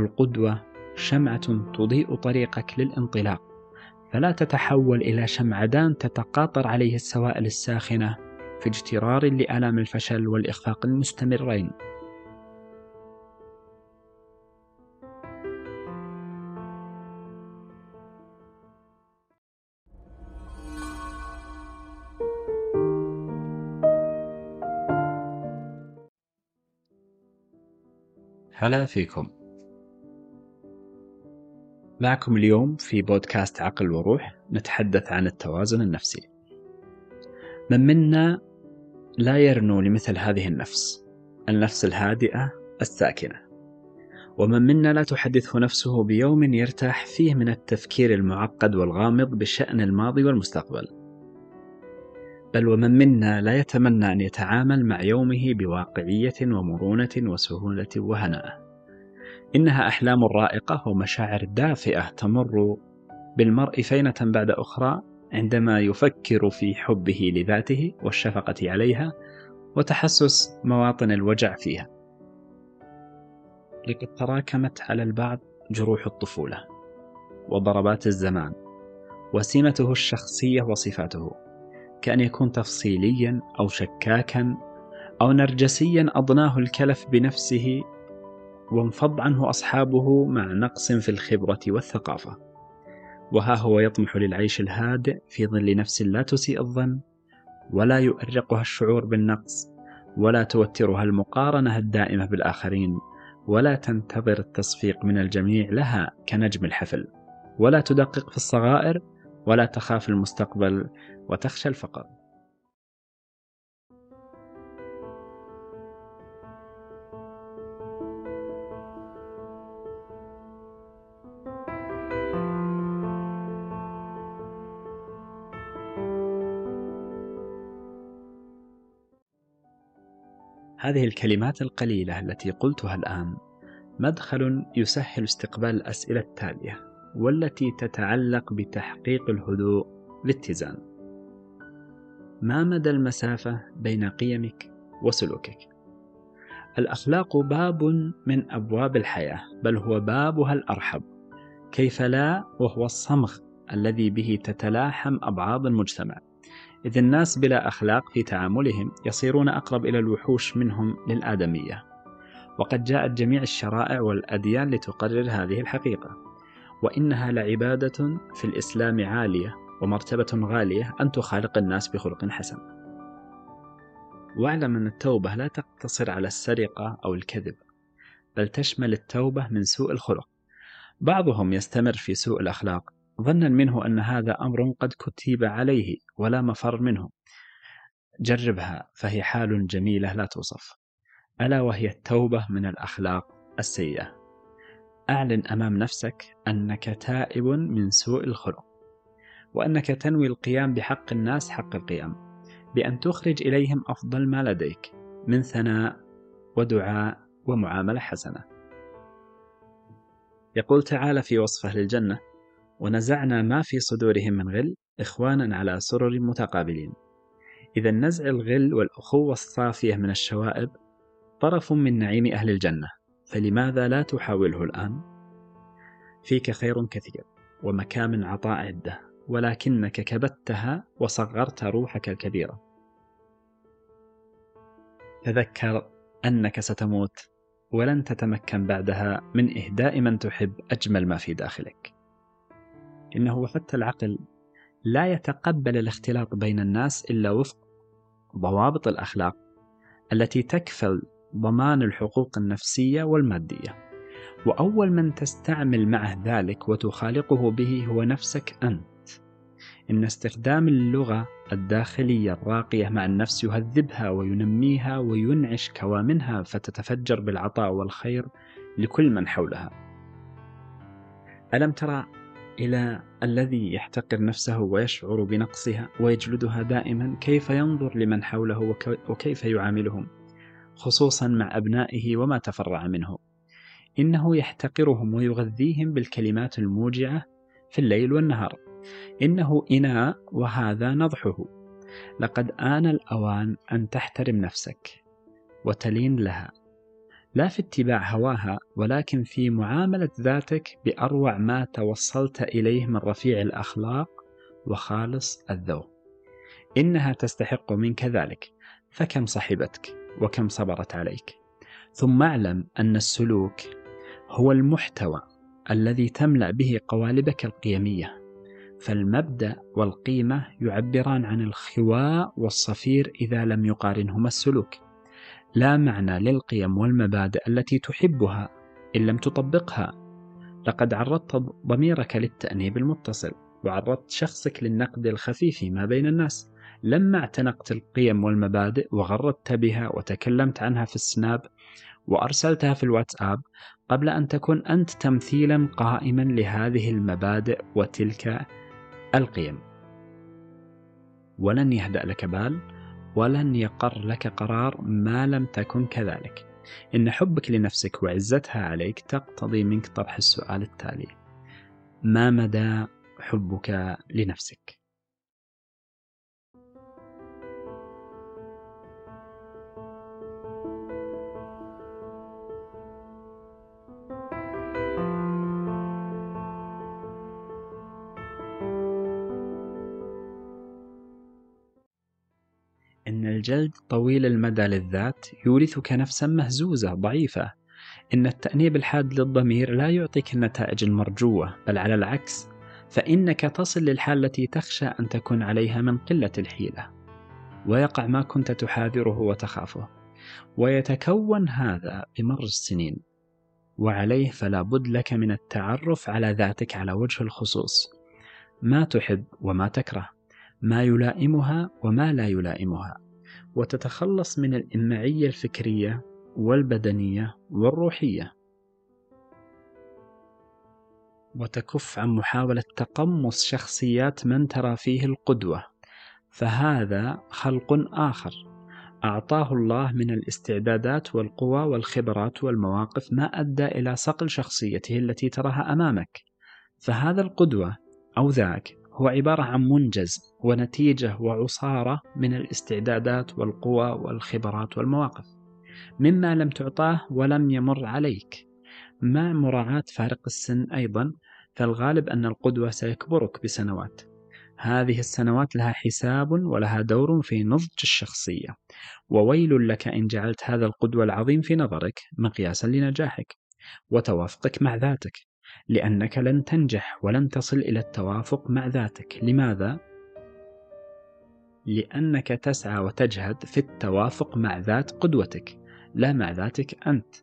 القدوة شمعة تضيء طريقك للانطلاق فلا تتحول إلى شمعدان تتقاطر عليه السوائل الساخنة في اجترار لآلام الفشل والإخفاق المستمرين. هلا فيكم. معكم اليوم في بودكاست عقل وروح نتحدث عن التوازن النفسي. من منا لا يرنو لمثل هذه النفس النفس الهادئة الساكنة. ومن منا لا تحدثه نفسه بيوم يرتاح فيه من التفكير المعقد والغامض بشأن الماضي والمستقبل. بل ومن منا لا يتمنى أن يتعامل مع يومه بواقعية ومرونة وسهولة وهناء. إنها أحلام رائقة ومشاعر دافئة تمر بالمرء فينة بعد أخرى عندما يفكر في حبه لذاته والشفقة عليها وتحسس مواطن الوجع فيها. لقد تراكمت على البعض جروح الطفولة وضربات الزمان وسمته الشخصية وصفاته كأن يكون تفصيليا أو شكاكا أو نرجسيا أضناه الكلف بنفسه وانفض عنه أصحابه مع نقص في الخبرة والثقافة. وها هو يطمح للعيش الهادئ في ظل نفس لا تسيء الظن ولا يؤرقها الشعور بالنقص ولا توترها المقارنة الدائمة بالآخرين ولا تنتظر التصفيق من الجميع لها كنجم الحفل. ولا تدقق في الصغائر ولا تخاف المستقبل وتخشى الفقر. هذه الكلمات القليلة التي قلتها الآن مدخل يسهل استقبال الأسئلة التالية والتي تتعلق بتحقيق الهدوء باتزان. ما مدى المسافة بين قيمك وسلوكك؟ الأخلاق باب من أبواب الحياة، بل هو بابها الأرحب. كيف لا وهو الصمغ الذي به تتلاحم أبعاد المجتمع. إذ الناس بلا أخلاق في تعاملهم يصيرون أقرب إلى الوحوش منهم للآدمية. وقد جاءت جميع الشرائع والأديان لتقرر هذه الحقيقة. وإنها لعبادة في الإسلام عالية ومرتبة غالية أن تخالق الناس بخلق حسن. واعلم أن التوبة لا تقتصر على السرقة أو الكذب بل تشمل التوبة من سوء الخلق. بعضهم يستمر في سوء الأخلاق ظنا منه أن هذا أمر قد كتب عليه ولا مفر منه. جربها فهي حال جميلة لا توصف. ألا وهي التوبة من الأخلاق السيئة. أعلن أمام نفسك أنك تائب من سوء الخلق وأنك تنوي القيام بحق الناس حق القيام بأن تخرج إليهم أفضل ما لديك من ثناء ودعاء ومعاملة حسنة. يقول تعالى في وصفه للجنة ونزعنا ما في صدورهم من غل إخوانا على سرر متقابلين. إذا نزع الغل والأخوة الصافية من الشوائب طرف من نعيم أهل الجنة فلماذا لا تحاوله الآن؟ فيك خير كثير ومكامن عطاء عدة ولكنك كبتها وصغرت روحك الكبيرة. تذكر أنك ستموت ولن تتمكن بعدها من إهداء من تحب أجمل ما في داخلك. إنه حتى العقل لا يتقبل الاختلاط بين الناس إلا وفق ضوابط الأخلاق التي تكفل ضمان الحقوق النفسية والمادية. وأول من تستعمل معه ذلك وتخالقه به هو نفسك أنت. إن استخدام اللغة الداخلية الراقية مع النفس يهذبها وينميها وينعش كوامنها فتتفجر بالعطاء والخير لكل من حولها. ألم ترى إلى الذي يحتقر نفسه ويشعر بنقصها ويجلدها دائما كيف ينظر لمن حوله وكيف يعاملهم خصوصا مع أبنائه وما تفرع منه. إنه يحتقرهم ويغذيهم بالكلمات الموجعة في الليل والنهار. إنه إناء وهذا نضحه. لقد آن الأوان أن تحترم نفسك وتلين لها. لا في اتباع هواها ولكن في معاملة ذاتك بأروع ما توصلت إليه من رفيع الأخلاق وخالص الذوق. إنها تستحق منك ذلك. فكم صحبتك؟ وكم صبرت عليك؟ ثم اعلم أن السلوك هو المحتوى الذي تملأ به قوالبك القيمية. فالمبدأ والقيمة يعبران عن الخواء والصفير إذا لم يقارنهما السلوك. لا معنى للقيم والمبادئ التي تحبها إن لم تطبقها. لقد عرضت ضميرك للتأنيب المتصل وعرضت شخصك للنقد الخفي فيما بين الناس. لما اعتنقت القيم والمبادئ وغردت بها وتكلمت عنها في السناب وأرسلتها في الواتساب قبل أن تكون أنت تمثيلا قائما لهذه المبادئ وتلك القيم. ولن يهدأ لك بال؟ ولن يقر لك قرار ما لم تكن كذلك. إن حبك لنفسك وعزتها عليك تقتضي منك طرح السؤال التالي ما مدى حبك لنفسك؟ إن الجلد طويل المدى للذات يورثك نفسا مهزوزة ضعيفة. إن التأنيب الحاد للضمير لا يعطيك النتائج المرجوة بل على العكس فإنك تصل للحال التي تخشى أن تكون عليها من قلة الحيلة. ويقع ما كنت تحاذره وتخافه. ويتكون هذا بمر السنين. وعليه فلا بد لك من التعرف على ذاتك على وجه الخصوص. ما تحب وما تكره. ما يلائمها وما لا يلائمها. وتتخلص من الإمعية الفكرية والبدنية والروحية. وتكف عن محاولة تقمص شخصيات من ترى فيه القدوة. فهذا خلق آخر. أعطاه الله من الاستعدادات والقوى والخبرات والمواقف ما أدى إلى صقل شخصيته التي تراها أمامك. فهذا القدوة أو ذاك هو عبارة عن منجز ونتيجة وعصارة من الاستعدادات والقوى والخبرات والمواقف. مما لم تعطاه ولم يمر عليك. مع مراعاة فارق السن أيضا فالغالب أن القدوة سيكبرك بسنوات. هذه السنوات لها حساب ولها دور في نضج الشخصية. وويل لك إن جعلت هذا القدوة العظيم في نظرك مقياسا لنجاحك. وتوافقك مع ذاتك. لأنك لن تنجح ولن تصل إلى التوافق مع ذاتك. لماذا؟ لأنك تسعى وتجهد في التوافق مع ذات قدوتك لا مع ذاتك أنت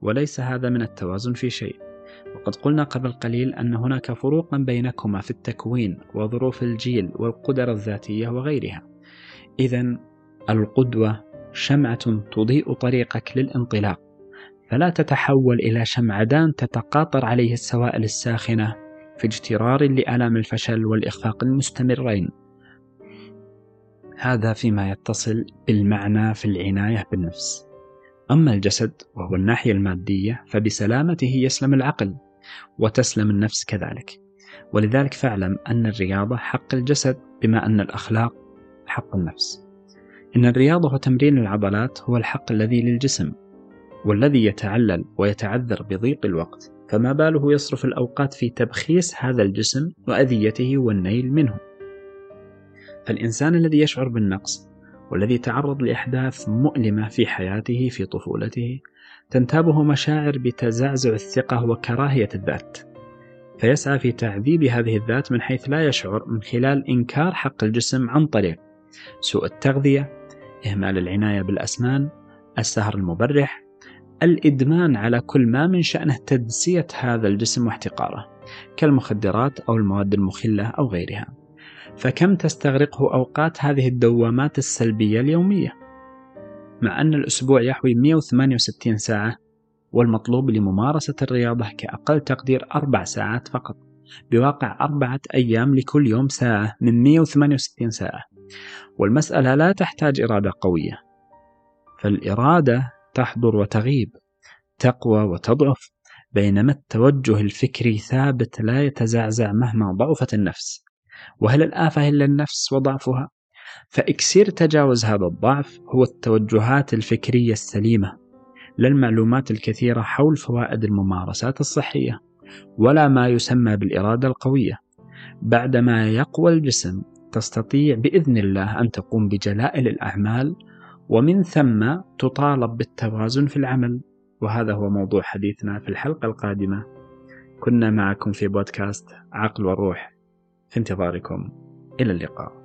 وليس هذا من التوازن في شيء. وقد قلنا قبل قليل أن هناك فروقا بينكما في التكوين وظروف الجيل والقدر الذاتية وغيرها. إذا القدوة شمعة تضيء طريقك للانطلاق. فلا تتحول إلى شمعدان تتقاطر عليه السوائل الساخنة في اجترار لآلام الفشل والإخفاق المستمرين. هذا فيما يتصل بالمعنى في العناية بالنفس. أما الجسد وهو الناحية المادية فبسلامته يسلم العقل وتسلم النفس كذلك. ولذلك فاعلم أن الرياضة حق الجسد بما أن الأخلاق حق النفس. إن الرياضة وتمرين العضلات هو الحق الذي للجسم. والذي يتعلل ويتعذر بضيق الوقت فما باله يصرف الأوقات في تبخيس هذا الجسم وأذيته والنيل منه. فالإنسان الذي يشعر بالنقص والذي تعرض لأحداث مؤلمة في حياته في طفولته تنتابه مشاعر بتزعزع الثقة وكراهية الذات فيسعى في تعذيب هذه الذات من حيث لا يشعر من خلال إنكار حق الجسم عن طريق سوء التغذية إهمال العناية بالأسنان السهر المبرح الإدمان على كل ما من شأنه تدسية هذا الجسم واحتقاره كالمخدرات أو المواد المخلة أو غيرها. فكم تستغرقه أوقات هذه الدوامات السلبية اليومية؟ مع أن الأسبوع يحوي 168 ساعة والمطلوب لممارسة الرياضة كأقل تقدير أربع ساعات فقط بواقع أربعة أيام لكل يوم ساعة من 168 ساعة. والمسألة لا تحتاج إرادة قوية. فالإرادة تحضر وتغيب تقوى وتضعف بينما التوجه الفكري ثابت لا يتزعزع مهما ضعفت النفس وهل الآفة إلا النفس وضعفها؟ فإكسير تجاوز هذا الضعف هو التوجهات الفكرية السليمة لا المعلومات الكثيرة حول فوائد الممارسات الصحية ولا ما يسمى بالإرادة القوية بعدما يقوى الجسم تستطيع بإذن الله أن تقوم بجلائل الأعمال ومن ثم تطالب بالتوازن في العمل. وهذا هو موضوع حديثنا في الحلقة القادمة. كنا معكم في بودكاست عقل والروح. في انتظاركم. إلى اللقاء.